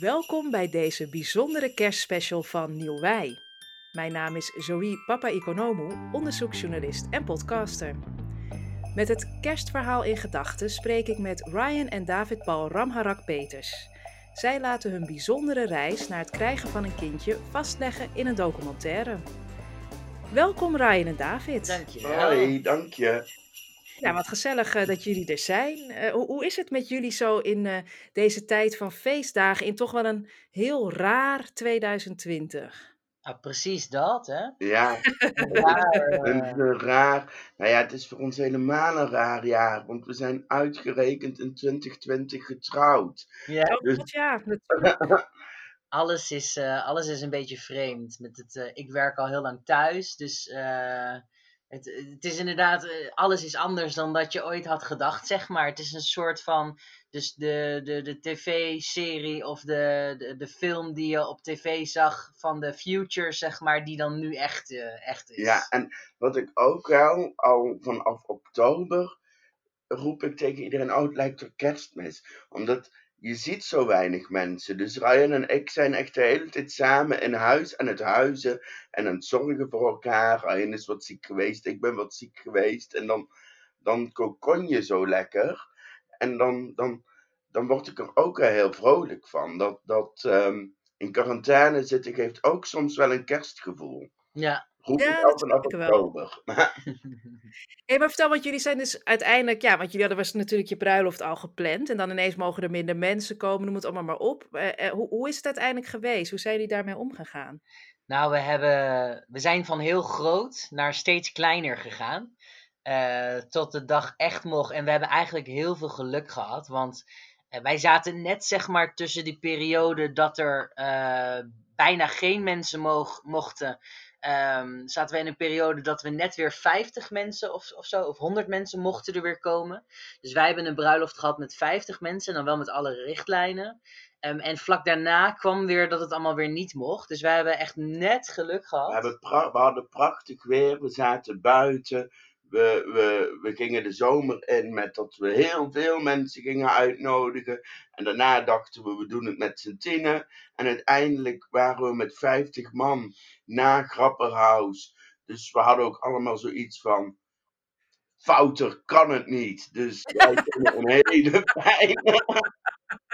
Welkom bij deze bijzondere kerstspecial van Nieuw Wij. Mijn naam is Zoe Papa Economu, onderzoeksjournalist en podcaster. Met het kerstverhaal in gedachten spreek ik met Ryan en David Paul Ramharak Peters. Zij laten hun bijzondere reis naar het krijgen van een kindje vastleggen in een documentaire. Welkom Ryan en David. Dank je. Hoi, dank je. Ja, wat gezellig eh, dat jullie er zijn. Eh, hoe, hoe is het met jullie zo in eh, deze tijd van feestdagen in toch wel een heel raar 2020? Ah, precies dat, hè? Ja, Ja, een, eh, een raar. Nou ja, het is voor ons helemaal een raar jaar, want we zijn uitgerekend in 2020 getrouwd. ja, Oh Dus- god, ja, natuurlijk. alles is, eh, alles is een beetje vreemd. Met het, eh, ik werk al heel lang thuis, dus eh, het, het is inderdaad, eh, alles is anders dan dat je ooit had gedacht, zeg maar. Het is een soort van, dus de, de, de tv-serie of de, de, de film die je op tv zag van de future, zeg maar, die dan nu echt, eh, echt is. Ja, en wat ik ook wel al vanaf oktober roep ik tegen iedereen: oh, het lijkt op kerstmis. Omdat je ziet zo weinig mensen. Dus Ryan en ik zijn echt de hele tijd samen in huis aan het huizen en aan het zorgen voor elkaar. Ryan is wat ziek geweest, ik ben wat ziek geweest. En dan, dan kokon je zo lekker. En dan, dan, dan word ik er ook heel vrolijk van. Dat, dat ehm, in quarantaine zitten geeft ook soms wel een kerstgevoel. Ja, Roep Ja, dat vanaf ik wel. Hey, maar vertel, want jullie zijn dus uiteindelijk, ja, want jullie hadden was natuurlijk je bruiloft al gepland en dan ineens mogen er minder mensen komen, noem het allemaal maar op. Eh, eh, hoe, hoe is het uiteindelijk geweest? Hoe zijn jullie daarmee omgegaan? Nou, we, hebben, we zijn van heel groot naar steeds kleiner gegaan. eh, tot de dag echt mocht. En we hebben eigenlijk heel veel geluk gehad. Want wij zaten net zeg maar tussen die periode dat er eh, bijna geen mensen moog, mochten. Ehm, zaten we in een periode dat we net weer 50 mensen of, of zo, of 100 mensen mochten er weer komen. Dus wij hebben een bruiloft gehad met 50 mensen, dan wel met alle richtlijnen. Ehm, en vlak daarna kwam weer dat het allemaal weer niet mocht. Dus wij hebben echt net geluk gehad. We, hebben we hadden prachtig weer, we zaten buiten. We, we, we gingen de zomer in met dat we heel veel mensen gingen uitnodigen. En daarna dachten we, we doen het met z'n tienen. En uiteindelijk waren we met 50 man na Grapperhaus. Dus we hadden ook allemaal zoiets van. Fouter kan het niet. Dus wij vonden een hele fijne.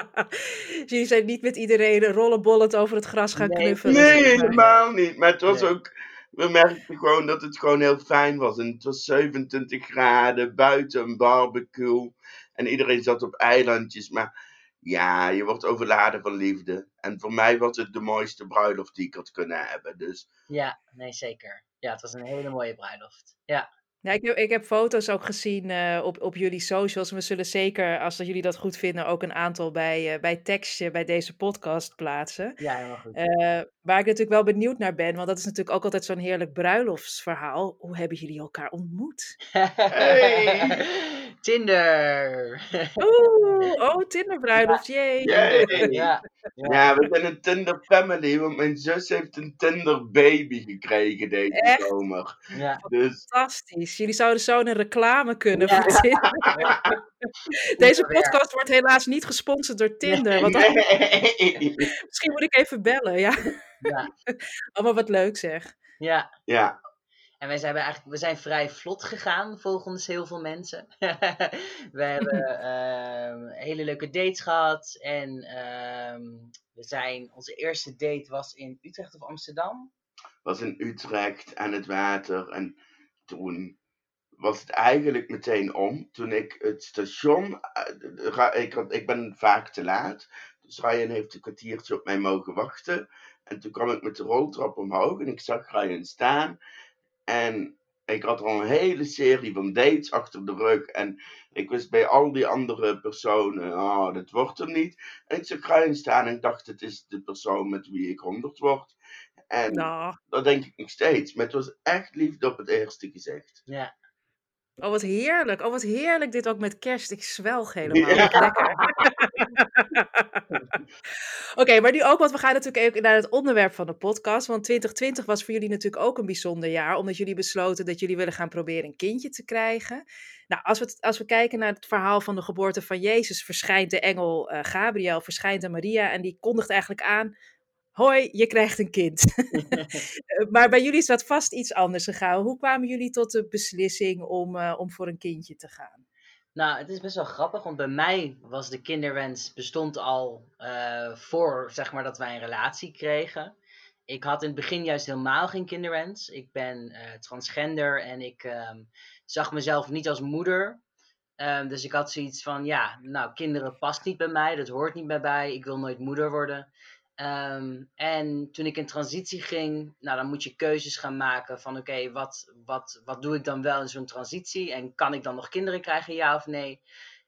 Jullie zijn niet met iedereen rollenbollend over het gras gaan Nee. knuffelen? Nee, helemaal niet. Maar het was Nee. ook. We merkten gewoon dat het gewoon heel fijn was. En het was 27 graden, buiten een barbecue. En iedereen zat op eilandjes. Maar ja, je wordt overladen van liefde. En voor mij was het de mooiste bruiloft die ik had kunnen hebben. Dus Ja, nee, zeker. Ja, het was een hele mooie bruiloft. Ja, Ja, ik, heb, ik heb foto's ook gezien eh, op, op jullie socials. En we zullen zeker, als dat jullie dat goed vinden, ook een aantal bij, eh, bij tekstje bij deze podcast plaatsen. ja helemaal goed. Eh, waar ik natuurlijk wel benieuwd naar ben, want dat is natuurlijk ook altijd zo'n heerlijk bruiloftsverhaal. Hoe hebben jullie elkaar ontmoet? Hey! Tinder! Oeh, oh, Tinderbruiloft, jee. Yay! ja, ja. ja, we zijn een Tinder family. Want mijn zus heeft een Tinder baby gekregen deze Echt? zomer. ja. Dus Fantastisch. Jullie zouden zo een reclame kunnen Ja. voor Tinder. Deze podcast wordt helaas niet gesponsord door Tinder. Want dan- nee. misschien moet ik even bellen, ja. Ja. Allemaal wat leuk zeg. ja. Ja, En wij zijn eigenlijk, we zijn vrij vlot gegaan, volgens heel veel mensen. we hebben ehm, hele leuke dates gehad. En ehm, we zijn, onze eerste date was in Utrecht of Amsterdam. was in Utrecht aan het water. En toen was het eigenlijk meteen om. Toen ik het station. eh, Ik, had, ik ben vaak te laat. Dus Ryan heeft een kwartiertje op mij mogen wachten. En toen kwam ik met de roltrap omhoog en ik zag Ryan staan. En ik had al een hele serie van dates achter de rug. En ik wist bij al die andere personen, oh, dat wordt hem niet. En ik zag Ryan staan en ik dacht, het is de persoon met wie ik honderd word. En Nou, dat denk ik nog steeds. Maar het was echt liefde op het eerste gezicht. Ja. Oh, wat heerlijk. Oh, wat heerlijk dit ook met kerst. Ik zwelg helemaal. Lekker. Oké, maar nu ook, want we gaan natuurlijk naar het onderwerp van de podcast. Want 2020 was voor jullie natuurlijk ook een bijzonder jaar, omdat jullie besloten dat jullie willen gaan proberen een kindje te krijgen. Nou, als we, als we kijken naar het verhaal van de geboorte van Jezus, verschijnt de engel uh, Gabriel, verschijnt aan Maria en die kondigt eigenlijk aan, hoi, je krijgt een kind. Eh, maar bij jullie is dat vast iets anders gegaan. Hoe kwamen jullie tot de beslissing om, uh, om voor een kindje te gaan? Nou, het is best wel grappig, want bij mij was de kinderwens bestond al uh, voor, zeg maar, dat wij een relatie kregen. Ik had in het begin juist helemaal geen kinderwens. Ik ben uh, transgender en ik um, zag mezelf niet als moeder. Um, dus ik had zoiets van, ja, nou, kinderen past niet bij mij, dat hoort niet bij mij, ik wil nooit moeder worden. Um, en toen ik in transitie ging, nou dan moet je keuzes gaan maken van oké, wat, wat, wat doe ik dan wel in zo'n transitie? En kan ik dan nog kinderen krijgen, ja of nee?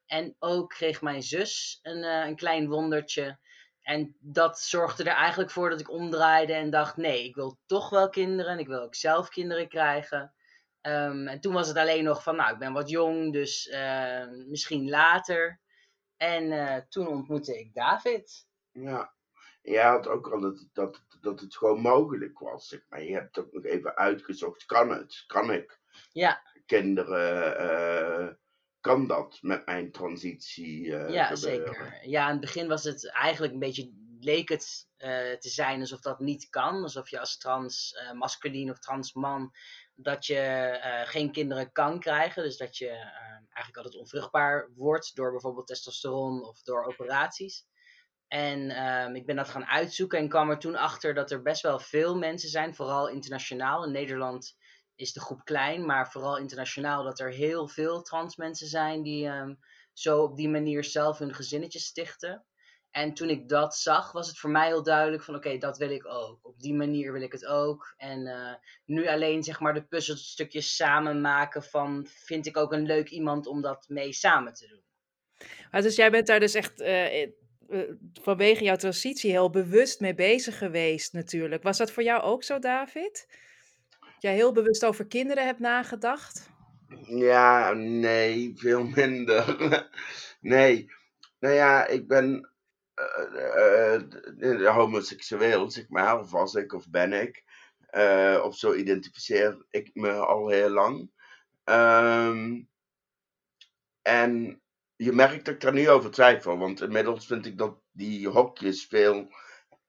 En ook kreeg mijn zus een, uh, een klein wondertje. En dat zorgde er eigenlijk voor dat ik omdraaide en dacht: nee, ik wil toch wel kinderen en ik wil ook zelf kinderen krijgen. Um, en toen was het alleen nog van: nou, ik ben wat jong, dus uh, misschien later. En uh, toen ontmoette ik David. Ja, je had ook al dat, dat, dat het gewoon mogelijk was. Zeg maar. Je hebt ook nog even uitgezocht, kan het? Kan ik? Ja. Kinderen, uh, kan dat met mijn transitie uh, Ja, gebeuren? zeker. Ja, in het begin was het eigenlijk een beetje, leek het uh, te zijn alsof dat niet kan. Alsof je als trans masculien of trans man, dat je geen kinderen kan krijgen. Dus dat je eigenlijk altijd onvruchtbaar wordt door bijvoorbeeld testosteron of door operaties. En um, ik ben dat gaan uitzoeken en kwam er toen achter dat er best wel veel mensen zijn, vooral internationaal. In Nederland is de groep klein, maar vooral internationaal dat er heel veel trans mensen zijn die um, zo op die manier zelf hun gezinnetje stichten. En toen ik dat zag, was het voor mij heel duidelijk van oké, dat wil ik ook. Op die manier wil ik het ook. En uh, nu alleen zeg maar de puzzelstukjes samen maken van vind ik ook een leuk iemand om dat mee samen te doen. Dus jij bent daar dus echt uh, vanwege jouw transitie heel bewust mee bezig geweest natuurlijk. Was dat voor jou ook zo, David? Dat jij heel bewust over kinderen hebt nagedacht? Ja, nee, veel minder. nee, nou ja, ik ben uh, uh, homoseksueel, zeg maar, of was ik of ben ik. Of zo identificeer ik me al heel lang. Um, en je merkt dat ik daar nu over twijfel, want inmiddels vind ik dat die hokjes veel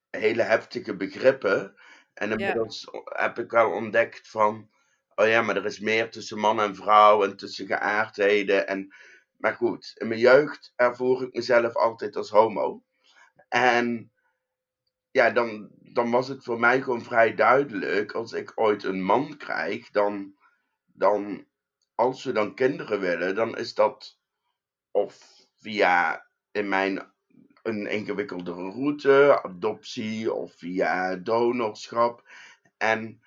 hele heftige begrippen. En inmiddels ja. heb ik wel ontdekt van, oh ja, maar er is meer tussen man en vrouw en tussen geaardheden. En, maar goed, in mijn jeugd ervoer ik mezelf altijd als homo. En ja, dan, dan was het voor mij gewoon vrij duidelijk, als ik ooit een man krijg, dan, dan als we dan kinderen willen, dan is dat of via in mijn een ingewikkeldere route, adoptie of via donorschap. En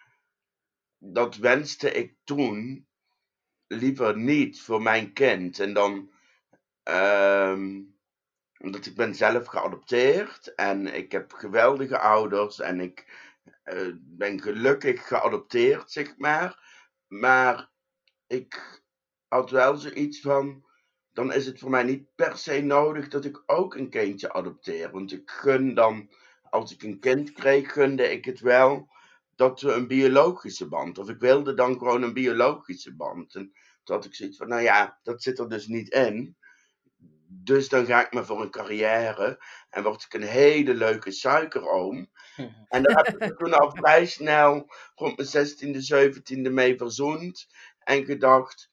dat wenste ik toen liever niet voor mijn kind. En dan, um, omdat ik ben zelf geadopteerd en ik heb geweldige ouders en ik uh, ben gelukkig geadopteerd, zeg maar. Maar ik had wel zoiets van dan is het voor mij niet per se nodig dat ik ook een kindje adopteer. Want ik gun dan, als ik een kind kreeg, gunde ik het wel dat we een biologische band, of ik wilde dan gewoon een biologische band. En toen had ik zoiets van, nou ja, dat zit er dus niet in. Dus dan ga ik maar voor een carrière en word ik een hele leuke suikeroom. En daar heb ik toen al vrij snel rond mijn 16e, 17e mee verzoend. En gedacht,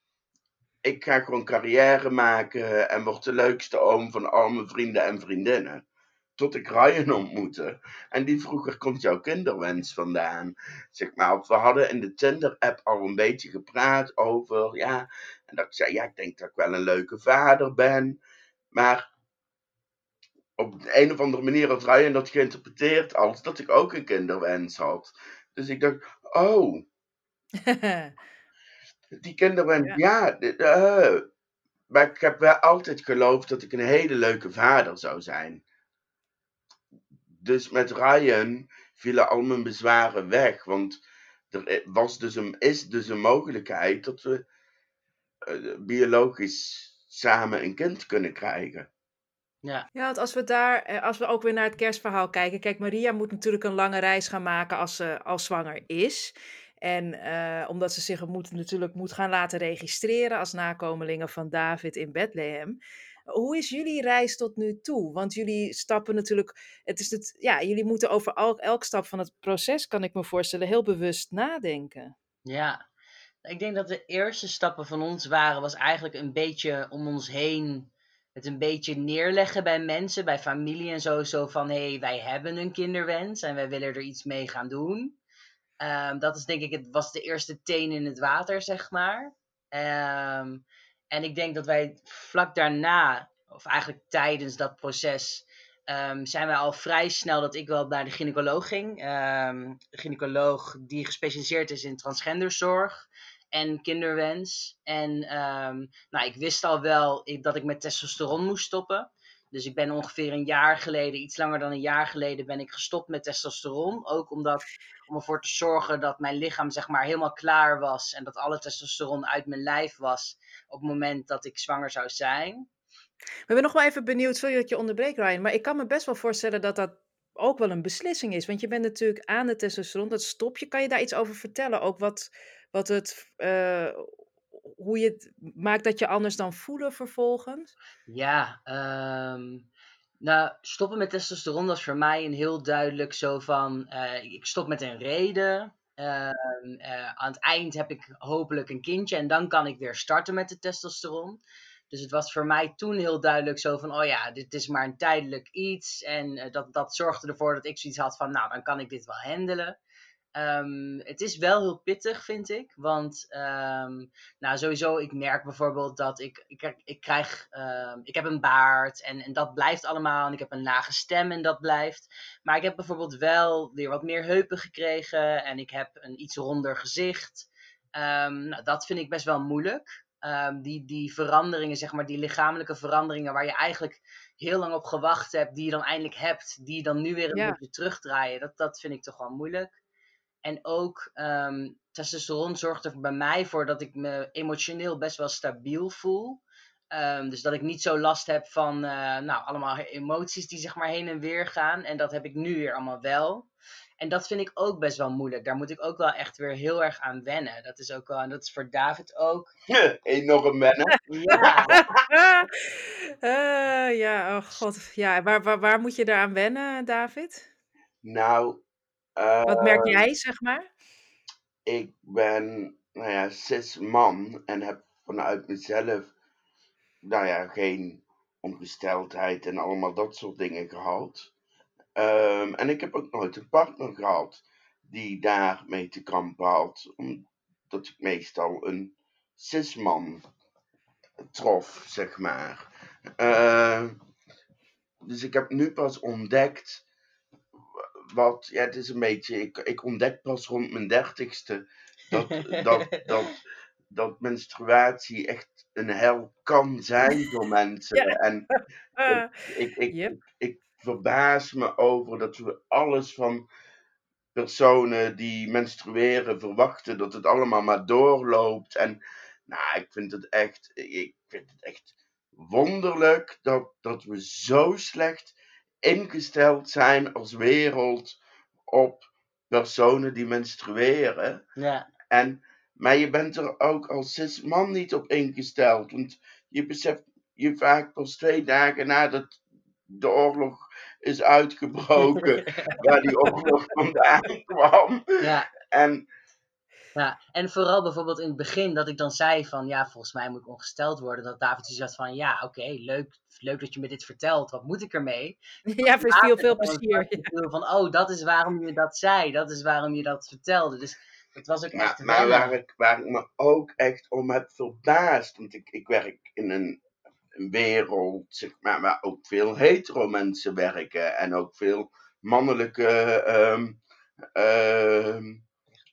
ik ga gewoon carrière maken en word de leukste oom van al mijn vrienden en vriendinnen. Tot ik Ryan ontmoette. En die vroeg, er komt jouw kinderwens vandaan? Zeg maar, we hadden in de Tinder-app al een beetje gepraat over, ja. En dat ik zei, ja, ik denk dat ik wel een leuke vader ben. Maar op de een of andere manier had Ryan dat geïnterpreteerd als dat ik ook een kinderwens had. Dus ik dacht, oh. Die kinderwens, ja, ja uh, maar ik heb wel altijd geloofd dat ik een hele leuke vader zou zijn. Dus met Ryan vielen al mijn bezwaren weg, want er was dus een, is dus een mogelijkheid dat we biologisch samen een kind kunnen krijgen. Ja. Ja, want als we daar, eh, als we ook weer naar het kerstverhaal kijken. Kijk, Maria moet natuurlijk een lange reis gaan maken als ze als zwanger is. En uh, omdat ze zich natuurlijk moet gaan laten registreren als nakomelingen van David in Bethlehem. Hoe is jullie reis tot nu toe? Want jullie stappen natuurlijk, het is het, ja, jullie moeten over elk, elk stap van het proces, kan ik me voorstellen, heel bewust nadenken. Ja, ik denk dat de eerste stappen van ons waren, was eigenlijk een beetje om ons heen het een beetje neerleggen bij mensen, bij familie en zo. Zo van, hé, hey, wij hebben een kinderwens en wij willen er iets mee gaan doen. Um, dat is denk ik, het was de eerste teen in het water, zeg maar. Um, en ik denk dat wij vlak daarna, of eigenlijk tijdens dat proces, um, zijn wij al vrij snel dat ik wel naar de gynaecoloog ging. De gynaecoloog die gespecialiseerd is in transgenderzorg en kinderwens. En nou, ik wist al wel dat ik met testosteron moest stoppen. Dus ik ben ongeveer een jaar geleden, iets langer dan een jaar geleden, ben ik gestopt met testosteron. Ook omdat, om ervoor te zorgen dat mijn lichaam zeg maar helemaal klaar was en dat alle testosteron uit mijn lijf was op het moment dat ik zwanger zou zijn. We ben nog wel even benieuwd, sorry dat je onderbreekt Ryan, maar ik kan me best wel voorstellen dat dat ook wel een beslissing is. Want je bent natuurlijk aan de testosteron, dat stop je. Kan je daar iets over vertellen? Ook wat, wat het, uh, hoe je het maakt dat je anders dan voelen vervolgens? Ja, um, nou, stoppen met testosteron was voor mij een heel duidelijk zo van, uh, ik stop met een reden. Uh, uh, aan het eind heb ik hopelijk een kindje en dan kan ik weer starten met de testosteron. Dus het was voor mij toen heel duidelijk zo van, oh ja, dit is maar een tijdelijk iets. En dat, dat zorgde ervoor dat ik zoiets had van, nou, dan kan ik dit wel handelen. Um, het is wel heel pittig, vind ik. Want, um, nou, sowieso, ik merk bijvoorbeeld dat ik, ik, ik krijg, um, ik heb een baard en, en dat blijft allemaal. En ik heb een lage stem en dat blijft. Maar ik heb bijvoorbeeld wel weer wat meer heupen gekregen en ik heb een iets ronder gezicht. nou, dat vind ik best wel moeilijk. die, die veranderingen, zeg maar, die lichamelijke veranderingen waar je eigenlijk heel lang op gewacht hebt, die je dan eindelijk hebt, die je dan nu weer een ja. beetje terugdraaien, dat, dat vind ik toch wel moeilijk. En ook um, testosteron zorgt er bij mij voor dat ik me emotioneel best wel stabiel voel. Um, dus dat ik niet zo last heb van uh, nou, allemaal emoties die zeg maar heen en weer gaan. En dat heb ik nu weer allemaal wel. En dat vind ik ook best wel moeilijk. Daar moet ik ook wel echt weer heel erg aan wennen. Dat is ook wel, en dat is voor David ook. Enorm wennen. Ja. uh, ja, oh god. Ja, waar, waar, waar moet je eraan wennen, David? Nou, wat merk uh, jij, zeg maar? Ik ben, nou ja, cis man en heb vanuit mezelf, nou ja, geen ongesteldheid en allemaal dat soort dingen gehad. Um, en ik heb ook nooit een partner gehad die daarmee te kampen had, omdat ik meestal een cis-man trof, zeg maar. Uh, dus ik heb nu pas ontdekt wat, ja, het is een beetje, ik, ik ontdek pas rond mijn dertigste dat, dat, dat, dat menstruatie echt een hel kan zijn voor mensen. Ja. En ik, ik, ik, Yep. ik, ik verbaas me over dat we alles van personen die menstrueren verwachten, dat het allemaal maar doorloopt. En nou, ik vind het echt, ik vind het echt wonderlijk dat, dat we zo slecht ingesteld zijn als wereld op personen die menstrueren. Ja. En, maar je bent er ook als cis man niet op ingesteld. Want je beseft je vaak pas twee dagen nadat de oorlog is uitgebroken, waar die oorlog vandaan kwam. Ja. En Ja, en vooral bijvoorbeeld in het begin dat ik dan zei van ja, volgens mij moet ik ongesteld worden. Dat David zoiets had van ja, oké, leuk, leuk dat je me dit vertelt. Wat moet ik ermee? Ja, veel, veel plezier. Van oh, dat is waarom je dat zei. Dat is waarom je dat vertelde. Dus het was ook echt maar, maar wennen. waar, ik, waar ik me ook echt om heb verbaasd, want ik, ik werk in een, een wereld zeg maar, waar ook veel hetero mensen werken en ook veel mannelijke ehm, ehm,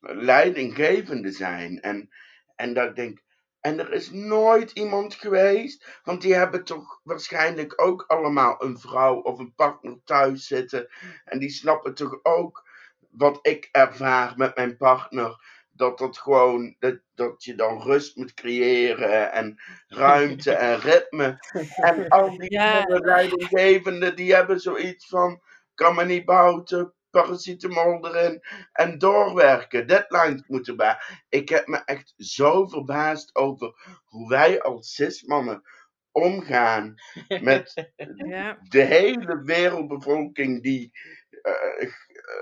leidinggevenden zijn. En, en dat ik denk, en er is nooit iemand geweest, want die hebben toch waarschijnlijk ook allemaal een vrouw of een partner thuis zitten. En die snappen toch ook wat ik ervaar met mijn partner. dat dat gewoon, dat, dat je dan rust moet creëren en ruimte en ritme. En al die Ja. andere leidinggevenden, die hebben zoiets van, kan me niet bouten, paracetamol erin en doorwerken, deadlines moeten bij. Ik heb me echt zo verbaasd over hoe wij als cismannen omgaan met Ja. de hele wereldbevolking die eh,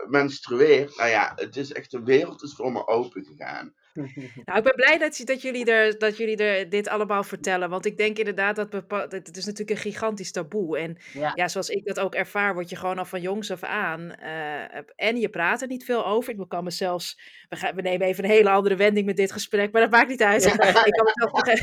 menstrueert. Nou ja, het is echt, de wereld is voor me open gegaan. Nou, ik ben blij dat, dat, jullie er, dat jullie er dit allemaal vertellen. Want ik denk inderdaad dat bepa- dat het is natuurlijk een gigantisch taboe. En Ja. ja, zoals ik dat ook ervaar, word je gewoon al van jongs af aan. eh, en je praat er niet veel over. Ik kan me zelfs. We, gaan, we nemen even een hele andere wending met dit gesprek, maar dat maakt niet uit. ik kan me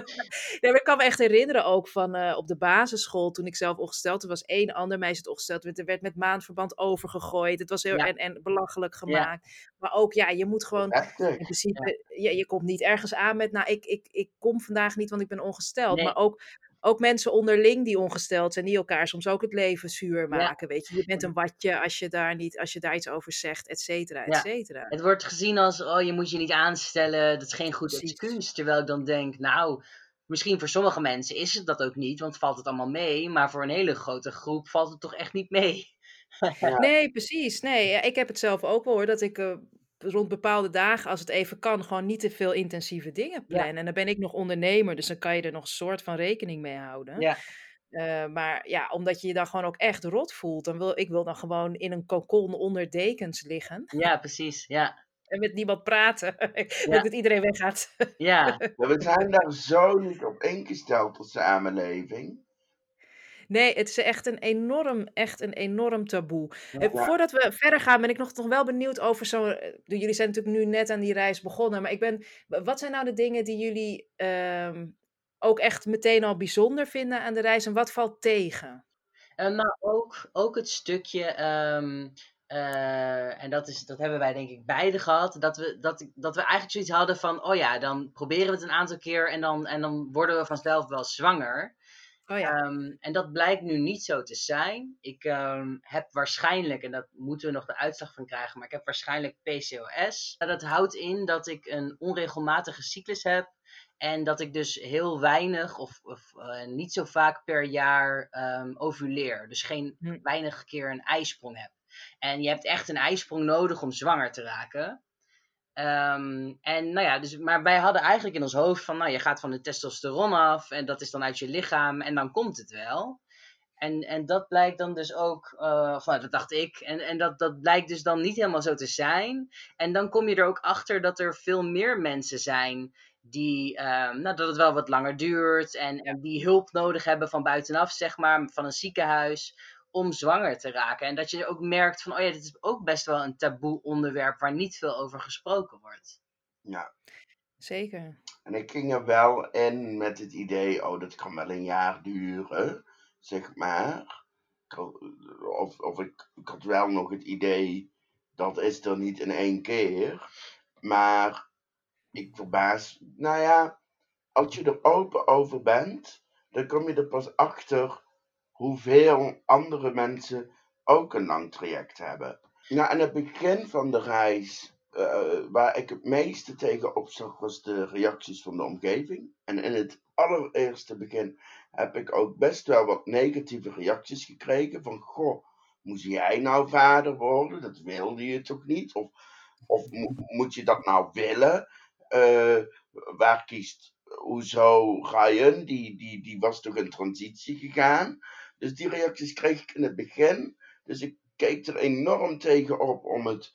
nee, ik kan me echt herinneren ook van eh, op de basisschool, toen ik zelf ongesteld was, één ander meisje het ongesteld werd. Er werd met maandverband overgegooid. Het was heel Ja. en, en belachelijk gemaakt. Maar ook, ja, je moet gewoon in principe, je, je komt niet ergens aan met, nou, ik, ik, ik kom vandaag niet, want ik ben ongesteld. Nee. Maar ook, ook mensen onderling die ongesteld zijn, die elkaar soms ook het leven zuur maken, weet je. Je bent een watje als je daar, niet, als je daar iets over zegt, et cetera, et Ja. cetera. Het wordt gezien als, oh, je moet je niet aanstellen, dat is geen goed Precies. excuus. Terwijl ik dan denk, nou, misschien voor sommige mensen is het dat ook niet, want valt het allemaal mee. Maar voor een hele grote groep valt het toch echt niet mee. Ja. Nee, precies. Nee, ja, ik heb het zelf ook wel hoor, dat ik eh, rond bepaalde dagen, als het even kan, gewoon niet te veel intensieve dingen Ja. plan. En dan ben ik nog ondernemer, dus dan kan je er nog een soort van rekening mee houden. Ja, Eh, maar ja, omdat je je dan gewoon ook echt rot voelt. Dan wil, ik wil dan gewoon in een kokon onder dekens liggen. ja precies. Ja, En met niemand praten. Ja. Dat iedereen weggaat. ja, we zijn daar zo niet op ingesteld als samenleving. Nee, het is echt een enorm, echt een enorm taboe. Eh, Ja. Voordat we verder gaan, ben ik nog toch wel benieuwd over zo'n... eh, Jullie zijn natuurlijk nu net aan die reis begonnen. Maar ik ben... Wat zijn nou de dingen die jullie ehm, ook echt meteen al bijzonder vinden aan de reis? En wat valt tegen? Eh, nou, ook, ook het stukje, ehm, eh, en dat, is, dat hebben wij denk ik beide gehad, dat we, dat, dat we eigenlijk zoiets hadden van, oh ja, dan proberen we het een aantal keer en dan, en dan worden we vanzelf wel zwanger. Oh ja. Ehm, en dat blijkt nu niet zo te zijn. Ik ehm, heb waarschijnlijk, en dat moeten we nog de uitslag van krijgen, maar ik heb waarschijnlijk PCOS. Dat houdt in dat ik een onregelmatige cyclus heb. En dat ik dus heel weinig of, of eh, niet zo vaak per jaar ehm, ovuleer. Dus geen Hm. weinig keer een ijsprong heb. En je hebt echt een ijsprong nodig om zwanger te raken. Ehm, en nou ja, dus, maar wij hadden eigenlijk in ons hoofd van, nou je gaat van de testosteron af en dat is dan uit je lichaam en dan komt het wel. En, en dat blijkt dan dus ook, eh, of nou, dat dacht ik, en, en dat, dat blijkt dus dan niet helemaal zo te zijn. En dan kom je er ook achter dat er veel meer mensen zijn die, ehm, nou, dat het wel wat langer duurt en, en die hulp nodig hebben van buitenaf, zeg maar, van een ziekenhuis, om zwanger te raken. En dat je ook merkt van, oh ja, dit is ook best wel een taboe onderwerp waar niet veel over gesproken wordt. Ja. Zeker. En ik ging er wel in met het idee, oh, dat kan wel een jaar duren, zeg maar. Of, of ik, ik had wel nog het idee, dat is er niet in één keer. Maar ik verbaas, nou ja, als je er open over bent, dan kom je er pas achter hoeveel andere mensen ook een lang traject hebben. Nou, aan het begin van de reis, eh, waar ik het meeste tegen opzag, was de reacties van de omgeving. En in het allereerste begin heb ik ook best wel wat negatieve reacties gekregen. Van, goh, moest jij nou vader worden? Dat wilde je toch niet? Of, of mo- moet je dat nou willen? Eh, waar kiest, hoezo Ryan? Die, die, die was toch in transitie gegaan? Dus die reacties kreeg ik in het begin. Dus ik keek er enorm tegen op om het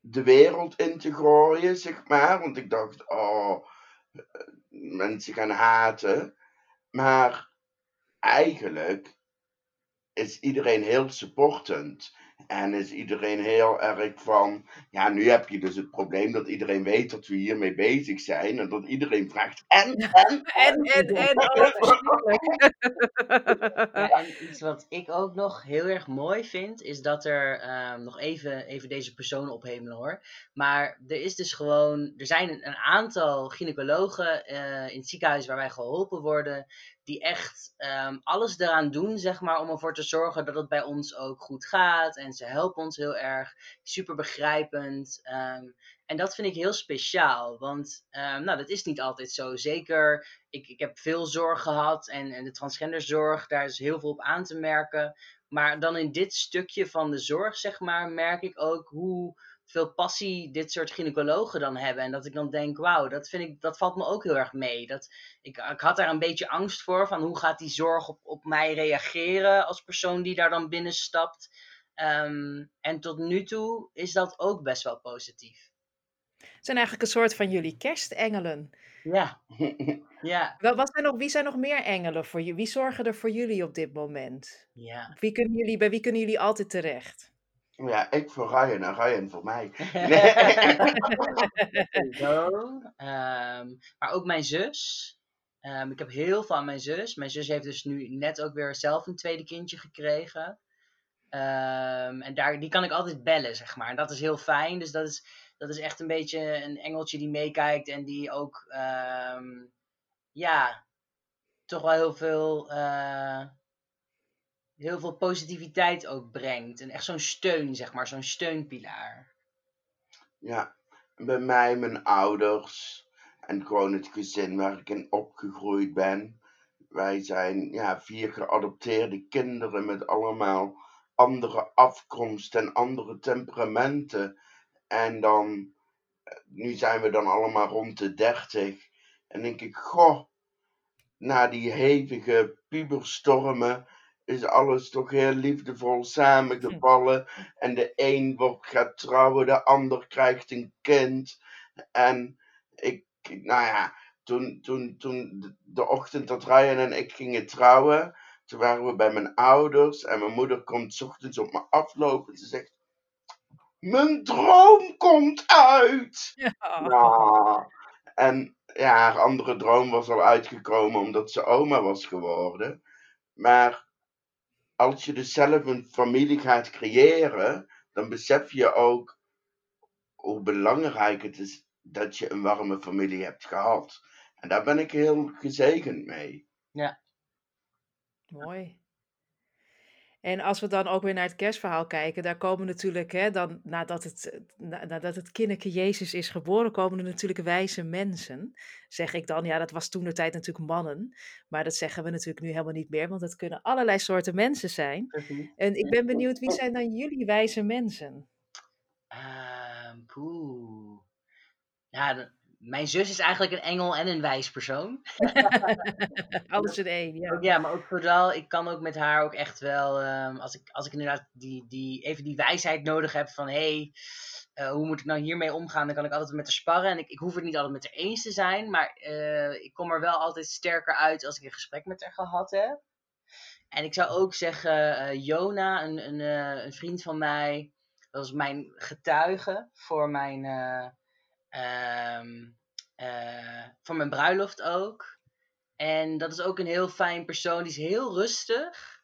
de wereld in te gooien, zeg maar. Want ik dacht, oh, mensen gaan haten. Maar eigenlijk is iedereen heel supportend. En is iedereen heel erg van, ja, nu heb je dus het probleem dat iedereen weet dat we hiermee bezig zijn. En dat iedereen vraagt, en, en, En, en, en, oh, en iets wat ik ook nog heel erg mooi vind, is dat er ehm, nog even, even deze persoon ophemelen hoor. Maar er is dus gewoon, er zijn een, een aantal gynaecologen eh, in het ziekenhuis waar wij geholpen worden, die echt ehm, alles eraan doen, zeg maar, om ervoor te zorgen dat het bij ons ook goed gaat. En ze helpen ons heel erg, super begrijpend. Ehm, en dat vind ik heel speciaal, want um, nou, dat is niet altijd zo. Zeker, ik, ik heb veel zorg gehad en, en de transgenderzorg, daar is heel veel op aan te merken. Maar dan in dit stukje van de zorg, zeg maar, merk ik ook hoe veel passie dit soort gynaecologen dan hebben. En dat ik dan denk, wauw, dat, vind ik, dat valt me ook heel erg mee. Dat, ik, ik had daar een beetje angst voor, van hoe gaat die zorg op, op mij reageren als persoon die daar dan binnenstapt. Um, en tot nu toe is dat ook best wel positief. Het zijn eigenlijk een soort van jullie kerstengelen. Ja. ja. Wat zijn nog, wie zijn nog meer engelen voor je? Wie zorgen er voor jullie op dit moment? Ja. Wie kunnen jullie, bij wie kunnen jullie altijd terecht? Ja, ik voor Ryan en Ryan voor mij. Zo. Um, maar ook mijn zus. Um, ik heb heel veel aan mijn zus. Mijn zus heeft dus nu net ook weer zelf een tweede kindje gekregen. Um, en daar, die kan ik altijd bellen, zeg maar. En dat is heel fijn. Dus dat is, dat is echt een beetje een engeltje die meekijkt en die ook, ja, toch wel heel veel. Uh, heel veel positiviteit ook brengt. En echt zo'n steun, zeg maar, zo'n steunpilaar. Ja, bij mij, mijn ouders en gewoon het gezin waar ik in opgegroeid ben. Wij zijn ja, vier geadopteerde kinderen met allemaal andere afkomst en andere temperamenten. En dan, nu zijn we dan allemaal rond de dertig. En denk ik, goh, na die hevige puberstormen is alles toch heel liefdevol samengevallen. En de een wordt, gaat trouwen, de ander krijgt een kind. En ik, nou ja, toen, toen, toen de ochtend dat Ryan en ik gingen trouwen, toen waren we bij mijn ouders. En mijn moeder komt s ochtends op me aflopen. Ze zegt, mijn droom komt uit! Ja. En ja, haar andere droom was al uitgekomen omdat ze oma was geworden. Maar als je dus zelf een familie gaat creëren, dan besef je ook hoe belangrijk het is dat je een warme familie hebt gehad. En daar ben ik heel gezegend mee. Ja. Mooi. En als we dan ook weer naar het kerstverhaal kijken, daar komen natuurlijk, hè, dan, nadat, het, nadat het kinderke Jezus is geboren, komen er natuurlijk wijze mensen. Zeg ik dan, ja, dat was toen de tijd natuurlijk mannen. Maar dat zeggen we natuurlijk nu helemaal niet meer, want het kunnen allerlei soorten mensen zijn. En ik ben benieuwd, wie zijn dan jullie wijze mensen? Uh, poeh. Ja, mijn zus is eigenlijk een engel en een wijs persoon. Alles in één, ja. ja, maar ook vooral, ik kan ook met haar ook echt wel, um, als, ik, als ik inderdaad die, die, even die wijsheid nodig heb van, hé, hey, uh, hoe moet ik nou hiermee omgaan? Dan kan ik altijd met haar sparren. En ik, ik hoef het niet altijd met haar eens te zijn, maar uh, ik kom er wel altijd sterker uit als ik een gesprek met haar gehad heb. En ik zou ook zeggen, uh, Jona, een, een, een vriend van mij, dat was mijn getuige voor mijn Um, uh, voor mijn bruiloft ook. En dat is ook een heel fijn persoon. Die is heel rustig.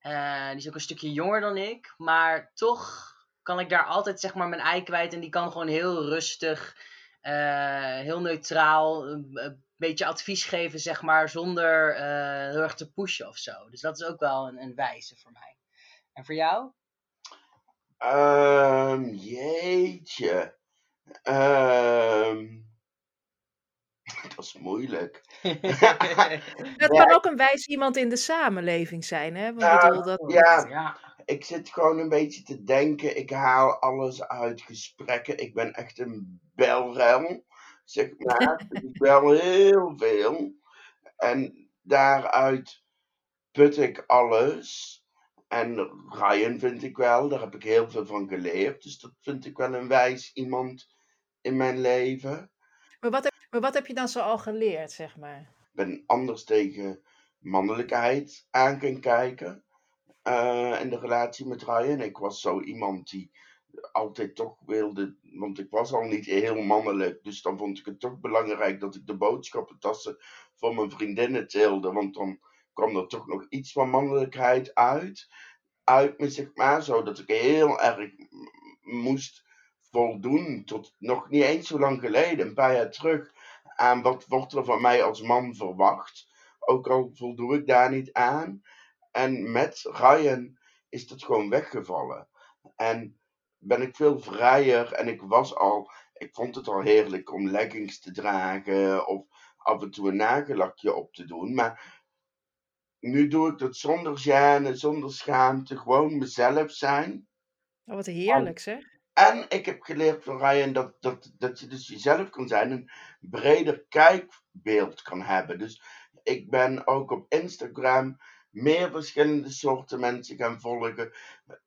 Uh, die is ook een stukje jonger dan ik. Maar toch kan ik daar altijd zeg maar mijn ei kwijt. En die kan gewoon heel rustig, uh, heel neutraal, een beetje advies geven, zeg maar. Zonder heel erg te pushen of zo. Dus dat is ook wel een, een wijze voor mij. En voor jou? Um, jeetje. Um, dat is moeilijk. Het kan ook een wijs iemand in de samenleving zijn, hè? Want bedoel, dat... ja, ja, ik zit gewoon een beetje te denken. Ik haal alles uit gesprekken. Ik ben echt een belrel, zeg maar. ik bel heel veel. En daaruit put ik alles. En Ryan vind ik wel, daar heb ik heel veel van geleerd. Dus dat vind ik wel een wijs iemand in mijn leven. Maar wat heb, maar wat heb je dan zo al geleerd, zeg maar? Ik ben anders tegen mannelijkheid aan kan kijken. Uh, in de relatie met Ryan. Ik was zo iemand die altijd toch wilde, want ik was al niet heel mannelijk, dus dan vond ik het toch belangrijk dat ik de boodschappentassen van mijn vriendinnen tilde, want dan kwam er toch nog iets van mannelijkheid uit, uit me zeg maar, zodat ik heel erg moest voldoen tot nog niet eens zo lang geleden, een paar jaar terug, aan wat wordt er van mij als man verwacht. Ook al voldoe ik daar niet aan. En met Ryan is dat gewoon weggevallen. En ben ik veel vrijer en ik was al, ik vond het al heerlijk om leggings te dragen of af en toe een nagellakje op te doen. Maar nu doe ik dat zonder gêne, zonder schaamte, gewoon mezelf zijn. Oh, wat heerlijk zeg. En ik heb geleerd van Ryan dat, dat, dat je dus jezelf kan zijn, een breder kijkbeeld kan hebben. Dus ik ben ook op Instagram meer verschillende soorten mensen gaan volgen.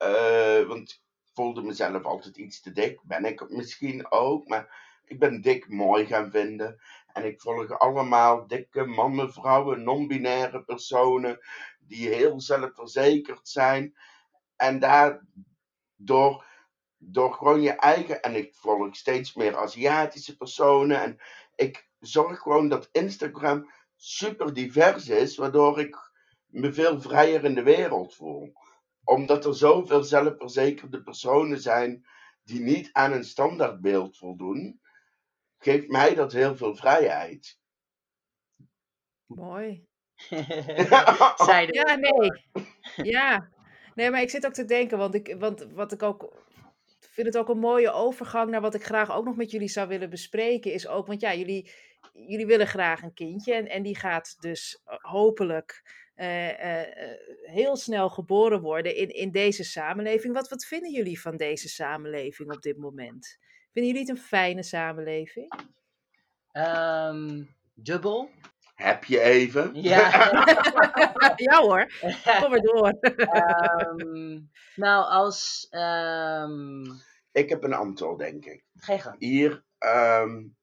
Uh, want ik voelde mezelf altijd iets te dik. Ben ik misschien ook, maar ik ben dik mooi gaan vinden. En ik volg allemaal dikke mannen, vrouwen, non-binaire personen die heel zelfverzekerd zijn. En daardoor door gewoon je eigen. En ik volg steeds meer Aziatische personen. En ik zorg gewoon dat Instagram super divers is, waardoor ik me veel vrijer in de wereld voel. Omdat er zoveel zelfverzekerde personen zijn die niet aan een standaardbeeld voldoen, geeft mij dat heel veel vrijheid. Mooi. Ja, nee. Ja. Nee, maar ik zit ook te denken, want, ik, want wat ik ook vind het ook een mooie overgang naar wat ik graag ook nog met jullie zou willen bespreken. Is ook, want ja, jullie, jullie willen graag een kindje. En, en die gaat dus eh, hopelijk uh, uh, heel snel geboren worden in, in deze samenleving. Wat, wat vinden jullie van deze samenleving op dit moment? Vinden jullie het een fijne samenleving? Um, dubbel. Heb je even? Ja. ja hoor, kom maar door. um, nou, als... Um... Ik heb een antwoord, denk ik. Geen. Hier, um,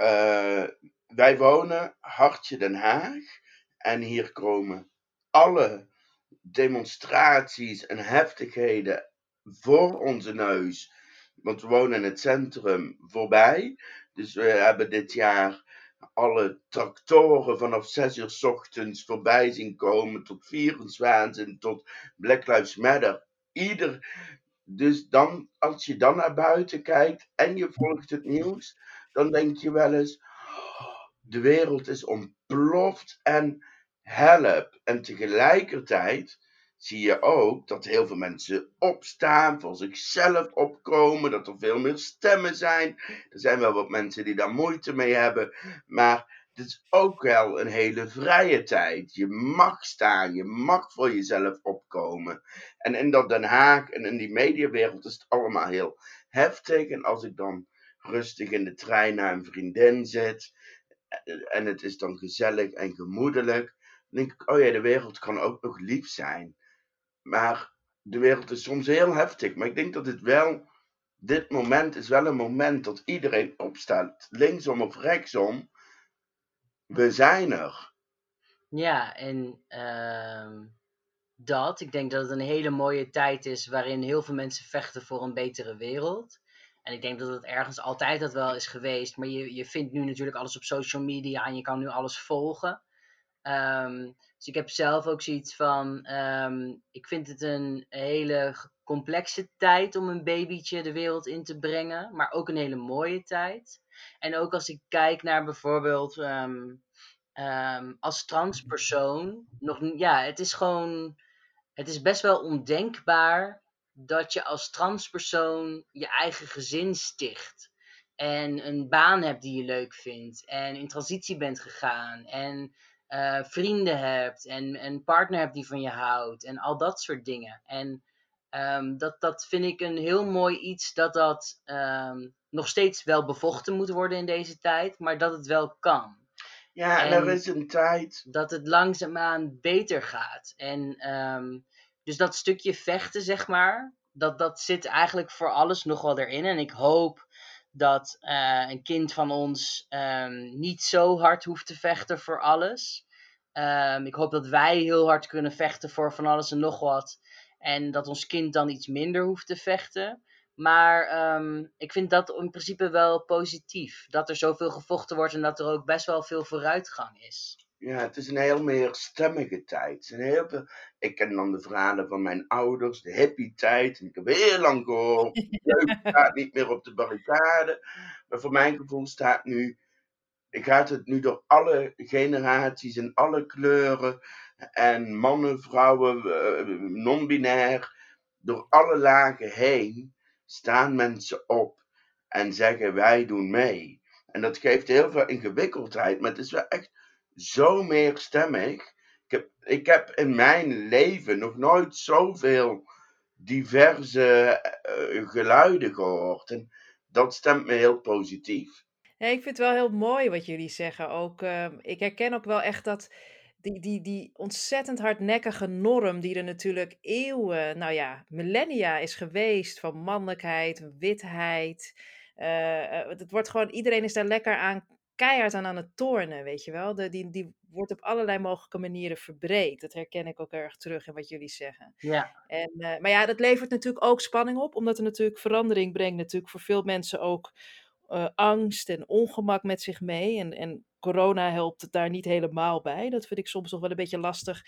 uh, wij wonen Hartje Den Haag. En hier komen alle demonstraties en heftigheden voor onze neus. Want we wonen in het centrum voorbij. Dus we hebben dit jaar alle tractoren vanaf 6 uur s ochtends voorbij zien komen. Tot Vierenswaanzin, tot Black Lives Matter. Ieder. Dus dan, als je dan naar buiten kijkt en je volgt het nieuws, dan denk je wel eens: de wereld is ontploft en help. En tegelijkertijd zie je ook dat heel veel mensen opstaan, voor zichzelf opkomen, dat er veel meer stemmen zijn. Er zijn wel wat mensen die daar moeite mee hebben, maar het is ook wel een hele vrije tijd. Je mag staan, je mag voor jezelf opkomen. En in dat Den Haag en in die mediawereld is het allemaal heel heftig. En als ik dan rustig in de trein naar een vriendin zit en het is dan gezellig en gemoedelijk, dan denk ik, oh ja, de wereld kan ook nog lief zijn. Maar de wereld is soms heel heftig. Maar ik denk dat het wel, dit moment is wel een moment dat iedereen opstaat, linksom of rechtsom. We zijn er. Ja, en uh, dat, ik denk dat het een hele mooie tijd is waarin heel veel mensen vechten voor een betere wereld. En ik denk dat het ergens altijd dat wel is geweest. Maar je, je vindt nu natuurlijk alles op social media en je kan nu alles volgen. Um, dus ik heb zelf ook zoiets van, um, ik vind het een hele complexe tijd om een babytje de wereld in te brengen, maar ook een hele mooie tijd. En ook als ik kijk naar bijvoorbeeld um, um, als transpersoon, nog, ja, het is gewoon, het is best wel ondenkbaar dat je als transpersoon je eigen gezin sticht. En een baan hebt die je leuk vindt. En in transitie bent gegaan. En uh, vrienden hebt en een partner hebt die van je houdt en al dat soort dingen. En um, dat, dat vind ik een heel mooi iets dat dat um, nog steeds wel bevochten moet worden in deze tijd, maar dat het wel kan. Ja, en er is een tijd. Dat het langzaamaan beter gaat. En um, dus dat stukje vechten, zeg maar, dat, dat zit eigenlijk voor alles nog wel erin. En ik hoop dat uh, een kind van ons niet zo hard hoeft te vechten voor alles. Ik hoop dat wij heel hard kunnen vechten voor van alles en nog wat. En dat ons kind dan iets minder hoeft te vechten. Maar um, ik vind dat in principe wel positief. Dat er zoveel gevochten wordt en dat er ook best wel veel vooruitgang is. Ja, het is een heel meer stemmige tijd. Een heel veel... Ik ken dan de verhalen van mijn ouders, de hippie-tijd. En ik heb heel lang gehoord, de staat niet meer op de barricade. Maar voor mijn gevoel staat nu gaat het nu door alle generaties en alle kleuren en mannen, vrouwen, eh, non-binair, door alle lagen heen staan mensen op en zeggen wij doen mee. En dat geeft heel veel ingewikkeldheid, maar het is wel echt zo meerstemmig. Ik heb, ik heb in mijn leven nog nooit zoveel diverse uh, geluiden gehoord. En dat stemt me heel positief. Ja, ik vind het wel heel mooi wat jullie zeggen. Ook, uh, ik herken ook wel echt dat die, die, die ontzettend hardnekkige norm die er natuurlijk eeuwen, nou ja, millennia is geweest van mannelijkheid, witheid. Uh, het wordt gewoon, iedereen is daar lekker aan, keihard aan aan het tornen, weet je wel. De, die, die wordt op allerlei mogelijke manieren verbreed. Dat herken ik ook erg terug in wat jullie zeggen. Ja. En, uh, maar ja, dat levert natuurlijk ook spanning op, omdat er natuurlijk verandering brengt natuurlijk voor veel mensen ook uh, angst en ongemak met zich mee. En, en corona helpt het daar niet helemaal bij. Dat vind ik soms nog wel een beetje lastig.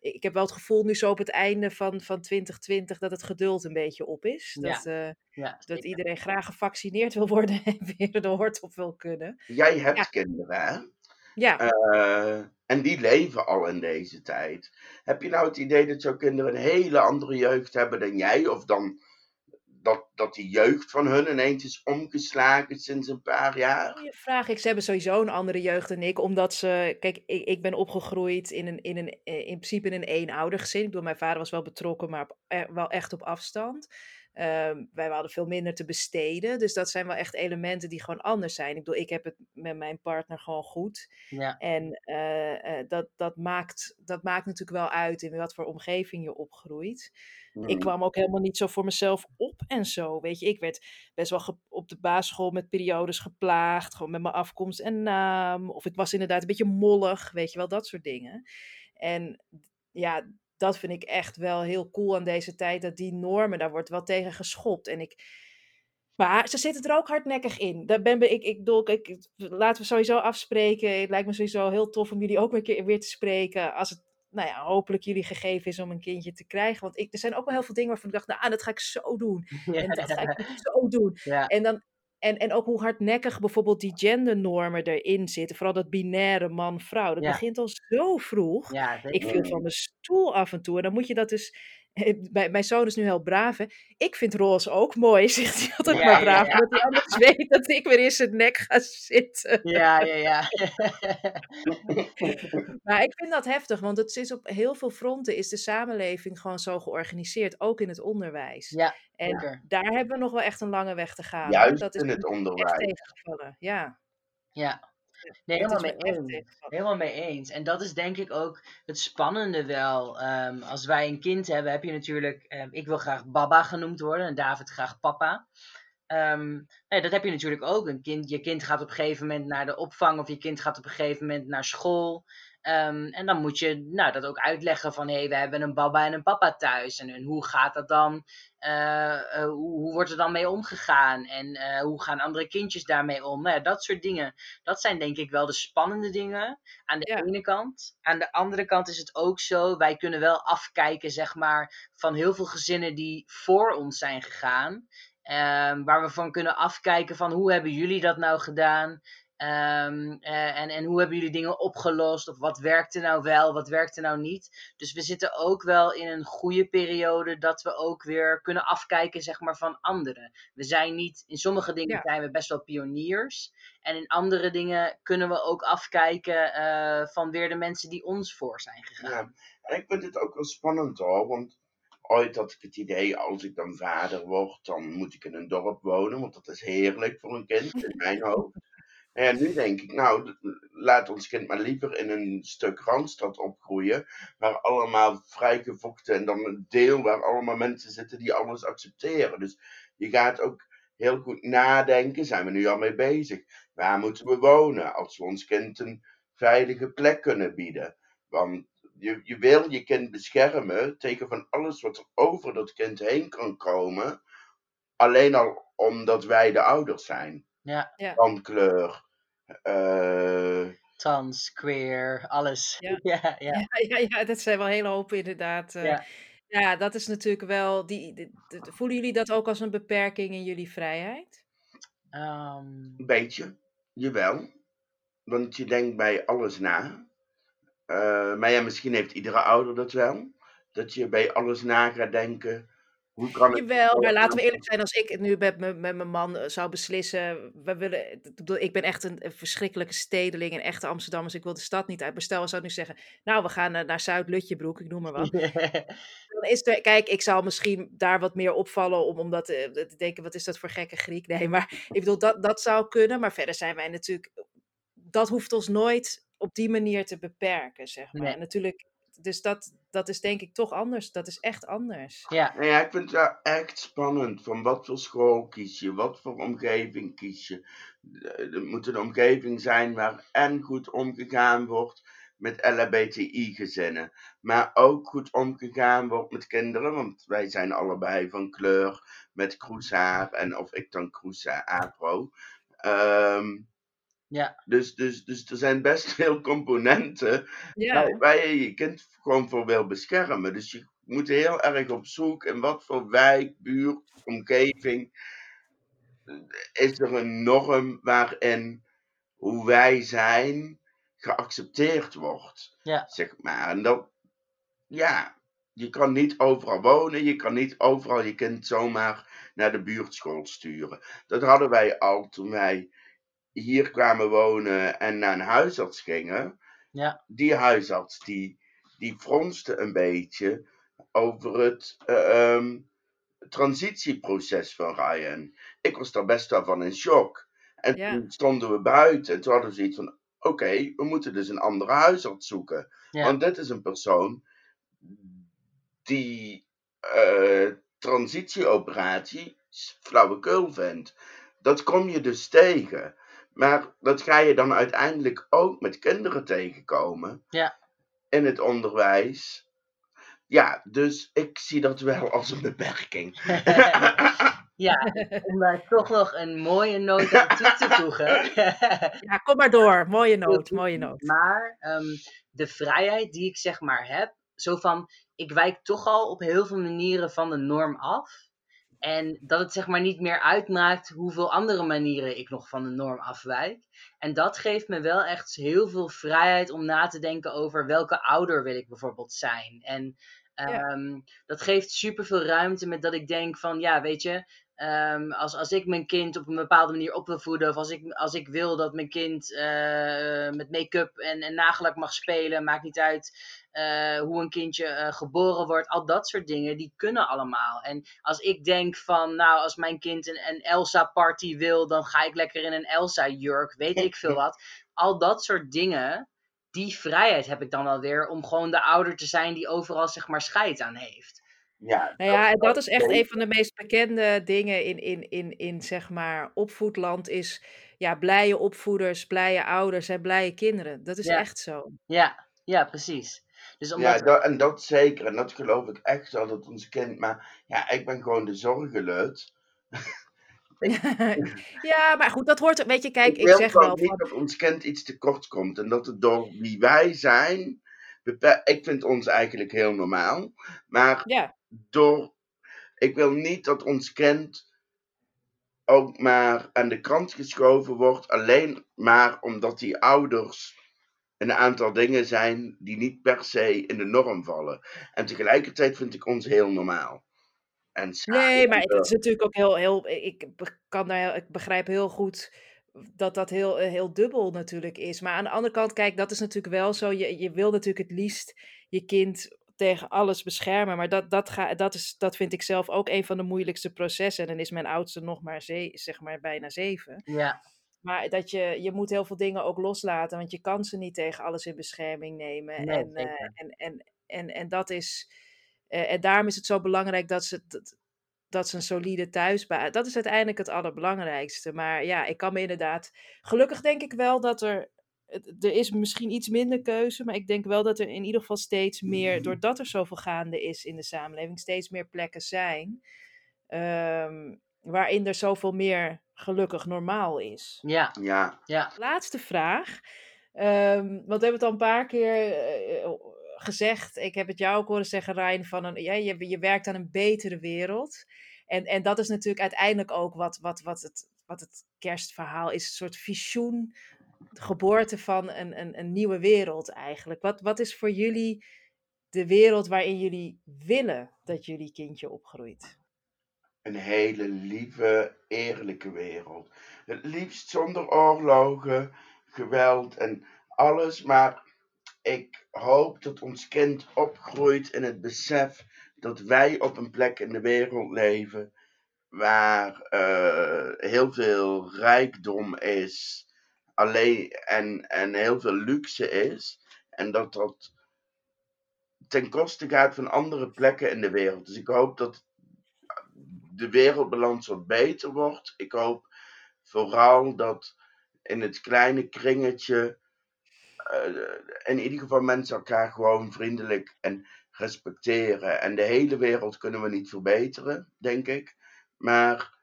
Ik heb wel het gevoel nu zo op het einde van, van 2020 dat het geduld een beetje op is. Dat, ja. Uh, ja, dat iedereen graag gevaccineerd wil worden en weer de hort op wil kunnen. Jij hebt ja. kinderen, hè? Ja. Uh, en die leven al in deze tijd. Heb je nou het idee dat jouw kinderen een hele andere jeugd hebben dan jij? Of dan dat, dat die jeugd van hun ineens is omgeslagen sinds een paar jaar? Goeie vraag. Ik, ze hebben sowieso een andere jeugd dan ik, omdat ze... Kijk, ik, ik ben opgegroeid in, een, in, een, in principe in een eenoudergezin. Ik bedoel, mijn vader was wel betrokken, maar op, wel echt op afstand. Um, wij hadden veel minder te besteden. Dus dat zijn wel echt elementen die gewoon anders zijn. Ik bedoel, ik heb het met mijn partner gewoon goed. Ja. En uh, uh, dat, dat, maakt, dat maakt natuurlijk wel uit in wat voor omgeving je opgroeit. Mm. Ik kwam ook helemaal niet zo voor mezelf op en zo. Weet je, ik werd best wel op de basisschool met periodes geplaagd. Gewoon met mijn afkomst en naam. Of ik was inderdaad een beetje mollig. Weet je wel, dat soort dingen. En ja, dat vind ik echt wel heel cool aan deze tijd. Dat die normen, daar wordt wel tegen geschopt. En ik. Maar ze zitten er ook hardnekkig in. Daar ben ik, ik, ik, ik, laten we sowieso afspreken. Het lijkt me sowieso heel tof om jullie ook weer, weer te spreken. Als het nou ja, hopelijk jullie gegeven is om een kindje te krijgen. Want ik, er zijn ook wel heel veel dingen waarvan ik dacht, nou, dat ga ik zo doen. En dat ga ik zo doen. Ja. En, dan, en, en ook hoe hardnekkig bijvoorbeeld die gendernormen erin zitten. Vooral dat binaire man-vrouw. Dat Ja. begint al zo vroeg. Ja, Ik viel van mijn stoel af en toe. En dan moet je dat dus... Mijn, mijn zoon is nu heel braaf. Hè? Ik vind roze ook mooi, zegt hij altijd Ja, maar braaf. ja. Omdat hij anders weet dat ik weer in zijn nek ga zitten. Ja, ja, ja. Maar ik vind dat heftig, want het is op heel veel fronten is de samenleving gewoon zo georganiseerd, ook in het onderwijs. ja, En zeker. daar hebben we nog wel echt een lange weg te gaan. Juist Dat is in het onderwijs. Ja, Ja. Nee, helemaal mee eens. Helemaal mee eens. En dat is denk ik ook het spannende wel. Ehm, als wij een kind hebben, heb je natuurlijk. ehm, ik wil graag Baba genoemd worden en David graag Papa. Ehm, nee, dat heb je natuurlijk ook. Een kind, je kind gaat op een gegeven moment naar de opvang of je kind gaat op een gegeven moment naar school. Ehm, en dan moet je nou, dat ook uitleggen van hé, hey, we hebben een baba en een papa thuis. En, en hoe gaat dat dan? Eh, eh, hoe, hoe wordt er dan mee omgegaan? En eh, hoe gaan andere kindjes daarmee om? Nou ja, dat soort dingen. Dat zijn denk ik wel de spannende dingen. Aan de Ja. ene kant. Aan de andere kant is het ook zo. Wij kunnen wel afkijken, zeg maar, van heel veel gezinnen die voor ons zijn gegaan. Ehm, waar we van kunnen afkijken van hoe hebben jullie dat nou gedaan? Ehm, eh, en, en hoe hebben jullie dingen opgelost? Of wat werkte nou wel, wat werkte nou niet? Dus we zitten ook wel in een goede periode dat we ook weer kunnen afkijken zeg maar, van anderen. We zijn niet, in sommige dingen Ja. zijn we best wel pioniers. En in andere dingen kunnen we ook afkijken eh, van weer de mensen die ons voor zijn gegaan. Ja, en ik vind het ook wel spannend hoor, want ooit had ik het idee, als ik dan vader word, dan moet ik in een dorp wonen, want dat is heerlijk voor een kind, in mijn hoofd. En nu denk ik, nou, laat ons kind maar liever in een stuk Randstad opgroeien, waar allemaal vrijgevochten en dan een deel waar allemaal mensen zitten die alles accepteren. Dus je gaat ook heel goed nadenken, zijn we nu al mee bezig. Waar moeten we wonen als we ons kind een veilige plek kunnen bieden? Want je, je wil je kind beschermen tegen van alles wat er over dat kind heen kan komen. Alleen al omdat wij de ouders zijn. Ja. Ja. Van kleur. eh, Trans, queer, alles. Ja. ja, ja. Ja, ja, ja, dat zijn wel een hele hoop inderdaad. eh. Ja. ja, dat is natuurlijk wel. Die, die- die- voelen jullie dat ook als een beperking in jullie vrijheid? Ehm, een beetje. Jawel. want je denkt bij alles na. Uh, maar ja, misschien heeft iedere ouder dat wel. Dat je bij alles na gaat denken. Hoe kan het Jawel, maar laten we eerlijk zijn, als ik nu met, met, met mijn man eh, zou beslissen, we willen, ik ben echt een, verschrikkelijke stedeling, een echte Amsterdammer, dus ik wil de stad niet uit. Maar stel, we zouden nu zeggen, nou, we gaan naar Zuid-Lutjebroek, ik noem maar wat. Dan is er, kijk, ik zal misschien daar wat meer opvallen, om, omdat uh, te denken, wat is dat voor gekke Griek? Nee, maar ik bedoel, dat, dat zou kunnen, maar verder zijn wij natuurlijk, dat hoeft ons nooit op die manier te beperken, zeg maar. Natuurlijk dus dat, dat is denk ik toch anders. Dat is echt anders. Ja. Nou ja, ik vind het wel echt spannend. Van wat voor school kies je? Wat voor omgeving kies je? Er moet een omgeving zijn waar en goed omgegaan wordt met LHBTI-gezinnen. Maar ook goed omgegaan wordt met kinderen. Want wij zijn allebei van kleur met kroeshaar. En of ik dan kroeshaar afro. Um, ja. Dus, dus, dus er zijn best veel componenten ja. waar, je je kind gewoon voor wil beschermen. Dus je moet heel erg op zoek in wat voor wijk, buurt, omgeving is er een norm waarin hoe wij zijn geaccepteerd wordt. Ja. Zeg maar. En dat, ja, je kan niet overal wonen, je kan niet overal je kind zomaar naar de buurtschool sturen. Dat hadden wij al toen wij hier kwamen wonen en naar een huisarts gingen, ja. die huisarts die, die fronste een beetje over het uh, um, transitieproces van Ryan. Ik was daar best wel van in shock. En toen stonden we buiten en toen hadden we zoiets van: oké, we moeten dus een andere huisarts zoeken. Want dit is een persoon die uh, transitieoperatie flauwekul vindt. Dat kom je dus tegen. Maar dat ga je dan uiteindelijk ook met kinderen tegenkomen. Ja. In het onderwijs. Ja, dus ik zie dat wel als een beperking. ja, om daar toch nog een mooie noot aan toe te voegen. ja, kom maar door. Mooie noot, mooie noot. Maar um, de vrijheid die ik zeg maar heb, zo van, ik wijk toch al op heel veel manieren van de norm af. En dat het zeg maar niet meer uitmaakt hoeveel andere manieren ik nog van de norm afwijk. En dat geeft me wel echt heel veel vrijheid om na te denken over welke ouder wil ik bijvoorbeeld zijn. En ehm, dat geeft super veel ruimte met dat ik denk van ja, weet je, Um, als, als ik mijn kind op een bepaalde manier op wil voeden, of als ik, als ik wil dat mijn kind uh, met make-up en, en nagelak mag spelen, maakt niet uit uh, hoe een kindje uh, geboren wordt, al dat soort dingen, die kunnen allemaal. En als ik denk van, nou, als mijn kind een, een Elsa-party wil, dan ga ik lekker in een Elsa-jurk, weet ik veel wat. Al dat soort dingen, die vrijheid heb ik dan wel weer om gewoon de ouder te zijn die overal zeg maar scheid aan heeft. Ja, nou ja, en dat is echt een van de meest bekende dingen in, in, in, in zeg maar opvoedland is ja, blije opvoeders, blije ouders en blije kinderen. Dat is echt zo. Ja, ja, precies. Dus omdat... Ja, dat, en dat zeker. En dat geloof ik echt wel, dat ons kind... Maar ja, ik ben gewoon de zorgelut. ja, maar goed, dat hoort... Weet je, kijk, ik, ik zeg wel... niet dat ons kind iets tekort komt. En dat het door wie wij zijn... Ik vind ons eigenlijk heel normaal. Maar ja door. Ik wil niet dat ons kind ook maar aan de kant geschoven wordt, alleen maar omdat die ouders een aantal dingen zijn die niet per se in de norm vallen. En tegelijkertijd vind ik ons heel normaal. En nee, maar het is natuurlijk ook heel, heel ik, kan daar, ik begrijp heel goed dat dat heel, heel dubbel natuurlijk is. Maar aan de andere kant, kijk, dat is natuurlijk wel zo. Je, je wil natuurlijk het liefst je kind tegen alles beschermen. Maar dat, dat, ga, dat, is, dat vind ik zelf ook een van de moeilijkste processen. En dan is mijn oudste nog maar, ze, zeg maar bijna zeven. Ja. Maar dat je, je moet heel veel dingen ook loslaten, want je kan ze niet tegen alles in bescherming nemen. en, uh, en, en, en, en dat is. Uh, en daarom is het zo belangrijk dat ze, dat, dat ze een solide thuisbaas. Dat is uiteindelijk het allerbelangrijkste. Maar ja, ik kan me inderdaad. Gelukkig denk ik wel dat er er is misschien iets minder keuze, maar ik denk wel dat er in ieder geval steeds meer, mm-hmm. doordat er zoveel gaande is in de samenleving, steeds meer plekken zijn um, waarin er zoveel meer gelukkig normaal is. Ja. ja. ja. Laatste vraag. Um, want we hebben het al een paar keer uh, gezegd. Ik heb het jou ook horen zeggen, Rijn, van een, ja, je, je werkt aan een betere wereld. En, en dat is natuurlijk uiteindelijk ook wat, wat, wat, het, wat het kerstverhaal is. Een soort visioen geboorte van een, een, een nieuwe wereld eigenlijk. Wat, wat is voor jullie de wereld waarin jullie willen dat jullie kindje opgroeit? Een hele lieve, eerlijke wereld. Het liefst zonder oorlogen, geweld en alles. Maar ik hoop dat ons kind opgroeit in het besef dat wij op een plek in de wereld leven waar uh, heel veel rijkdom is alleen, en, en heel veel luxe is. En dat dat ten koste gaat van andere plekken in de wereld. Dus ik hoop dat de wereldbalans wat beter wordt. Ik hoop vooral dat in het kleine kringetje uh, in ieder geval mensen elkaar gewoon vriendelijk en respecteren. En de hele wereld kunnen we niet verbeteren, denk ik. Maar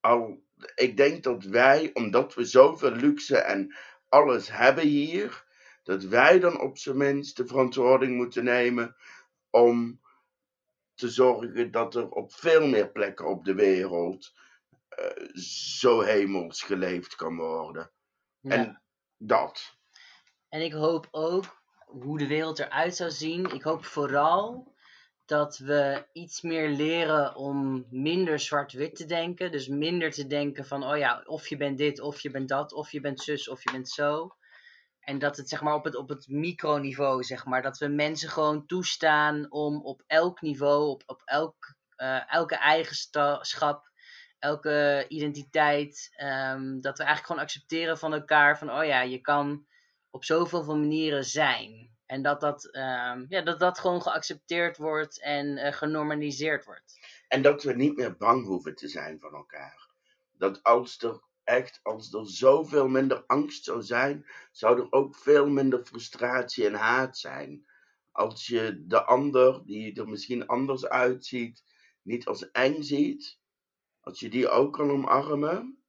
al, ik denk dat wij, omdat we zoveel luxe en alles hebben hier, dat wij dan op zijn minst de verantwoording moeten nemen om te zorgen dat er op veel meer plekken op de wereld uh, zo hemels geleefd kan worden. Ja. En dat. En ik hoop ook hoe de wereld eruit zou zien. Ik hoop vooral dat we iets meer leren om minder zwart-wit te denken. Dus minder te denken van, oh ja, of je bent dit, of je bent dat, of je bent zus, of je bent zo. En dat het zeg maar op het, op het microniveau, zeg maar, dat we mensen gewoon toestaan om op elk niveau, op, op elk, uh, elke eigenschap, elke identiteit, um, dat we eigenlijk gewoon accepteren van elkaar van, oh ja, je kan op zoveel manieren zijn. En dat dat, um, ja, dat, dat gewoon geaccepteerd wordt en uh, genormaliseerd wordt. En dat we niet meer bang hoeven te zijn van elkaar. Dat als echt, als er zoveel minder angst zou zijn, zou er ook veel minder frustratie en haat zijn. Als je de ander, die er misschien anders uitziet, niet als eng ziet, als je die ook kan omarmen,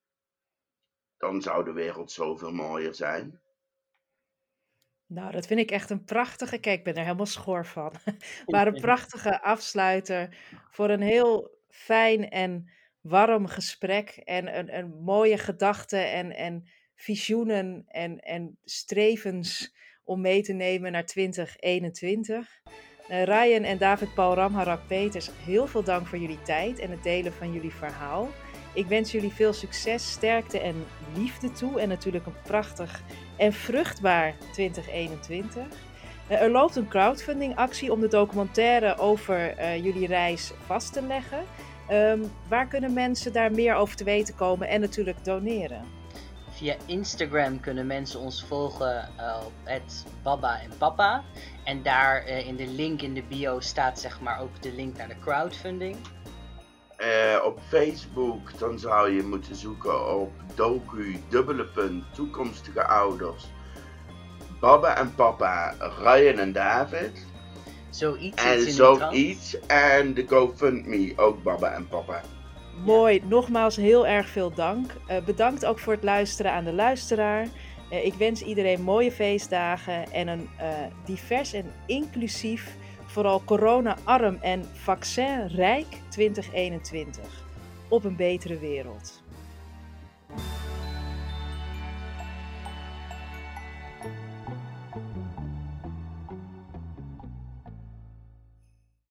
dan zou de wereld zoveel mooier zijn. Nou, dat vind ik echt een prachtige. Kijk, ik ben er helemaal schor van. maar een prachtige afsluiter voor een heel fijn en warm gesprek. En een, een mooie gedachte en, en visioenen en, en strevens om mee te nemen naar 2021. Uh, eh, Ryan en David Paul Ramharak Peters, heel veel dank voor jullie tijd en het delen van jullie verhaal. Ik wens jullie veel succes, sterkte en liefde toe. En natuurlijk een prachtig en vruchtbaar 2021. Eh, er loopt een crowdfunding actie om de documentaire over uh, jullie reis vast te leggen. Um, waar kunnen mensen daar meer over te weten komen en natuurlijk doneren? Via Instagram kunnen mensen ons volgen uh, op Baba en Papa. En daar in de link in de bio staat zeg maar ook de link naar de crowdfunding. Uh, op Facebook dan zou je moeten zoeken op docu dubbele punt toekomstige ouders. Baba en papa, Ryan en David. Zoiets. En zoiets. En de GoFundMe, ook Baba en papa. Mooi, nogmaals heel erg veel dank. Uh, bedankt ook voor het luisteren aan de luisteraar. Uh, ik wens iedereen mooie feestdagen en een divers en inclusief vooral corona-arm en vaccinrijk 2021 op een betere wereld.